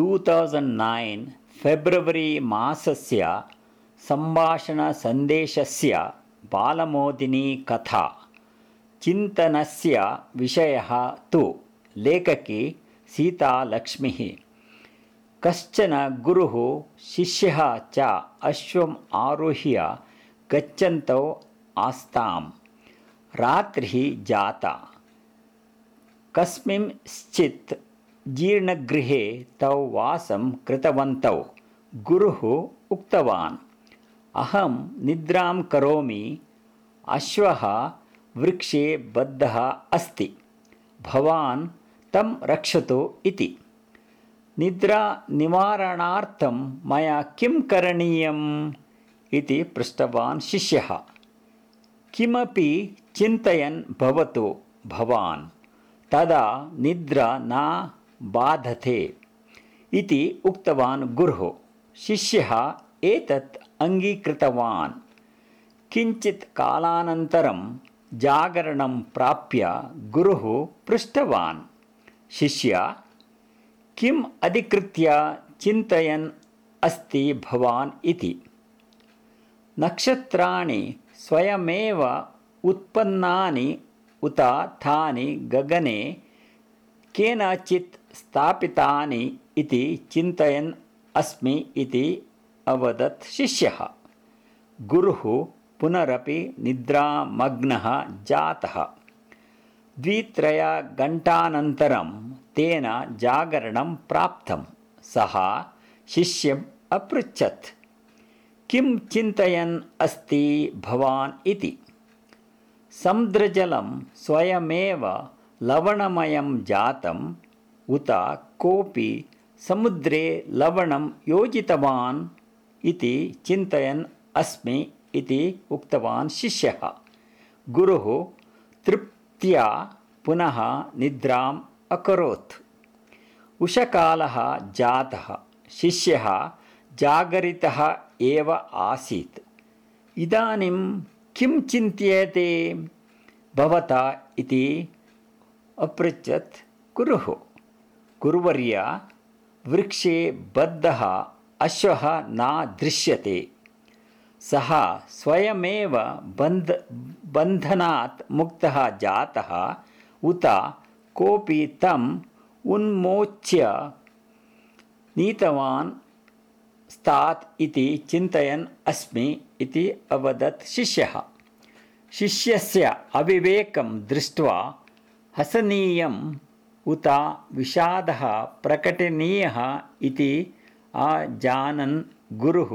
Two thousand nine फेब्रवरी मासस्य सम्भाषणसन्देशस्य बालमोदिनी कथा चिन्तनस्य विषयः तु लेखकी सीतालक्ष्मिः कश्चन गुरुः शिष्यः च अश्वम् आरुह्य गच्छन्तौ आस्ताम् रात्रिः जाता कस्मिंश्चित् जीर्णगृहे तौ वासं कृतवन्तौ। गुरुः उक्तवान् अहं निद्रां करोमि अश्वः वृक्षे बद्धः अस्ति। भवान् तं रक्षतु इति। निद्रानिवारणार्थं मया किं करणीयम्? इति पृष्टवान् शिष्यः। किमपि चिन्तयन् भवतु भवान्। तदा निद्रा न बाधते इति उक्तवान् गुरुः। शिष्यः एतत् अङ्गीकृतवान्। किञ्चित् कालानन्तरं जागरणं प्राप्य गुरुः पृष्टवान्। शिष्य किम् अधिकृत्य चिन्तयन् अस्ति भवान् इति। नक्षत्राणि स्वयमेव उत्पन्नानि उत तानि गगने केनचित् स्थापितानि इति चिन्तयन् अस्मि इति अवदत् शिष्यः। गुरुः पुनरपि निद्रामग्नः जातः। द्वित्रयघण्टानन्तरं तेन जागरणं प्राप्तं। सः शिष्यम् अपृच्छत्। किं चिन्तयन् अस्ति भवान् इति। समुद्रजलं स्वयमेव लवणमयं जातम् उत कोऽपि समुद्रे लवणं योजितवान् इति चिन्तयन् अस्मि इति उक्तवान् शिष्यः। गुरुः तृप्त्या पुनः निद्राम् अकरोत्। उषकालः जातः। शिष्यः जागरितः एव आसीत्। इदानीं किं चिन्त्यते? भवता इति अपृच्छत् गुरुः गुरुवर्य वृक्षे बद्धः अश्वः न दृश्यते। सः स्वयमेव बन्ध बन्धनात् मुक्तः जातः। उत कोऽपि तम् उन्मोच्य नीतवान् स्तात् इति चिन्तयन् अस्मि इति अवदत् शिष्यः। शिष्यस्य अविवेकं दृष्ट्वा हसनीयम् उत विषादः प्रकटनीयः इति अजानन् गुरुः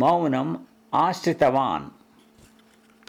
मौनम् आश्रितवान्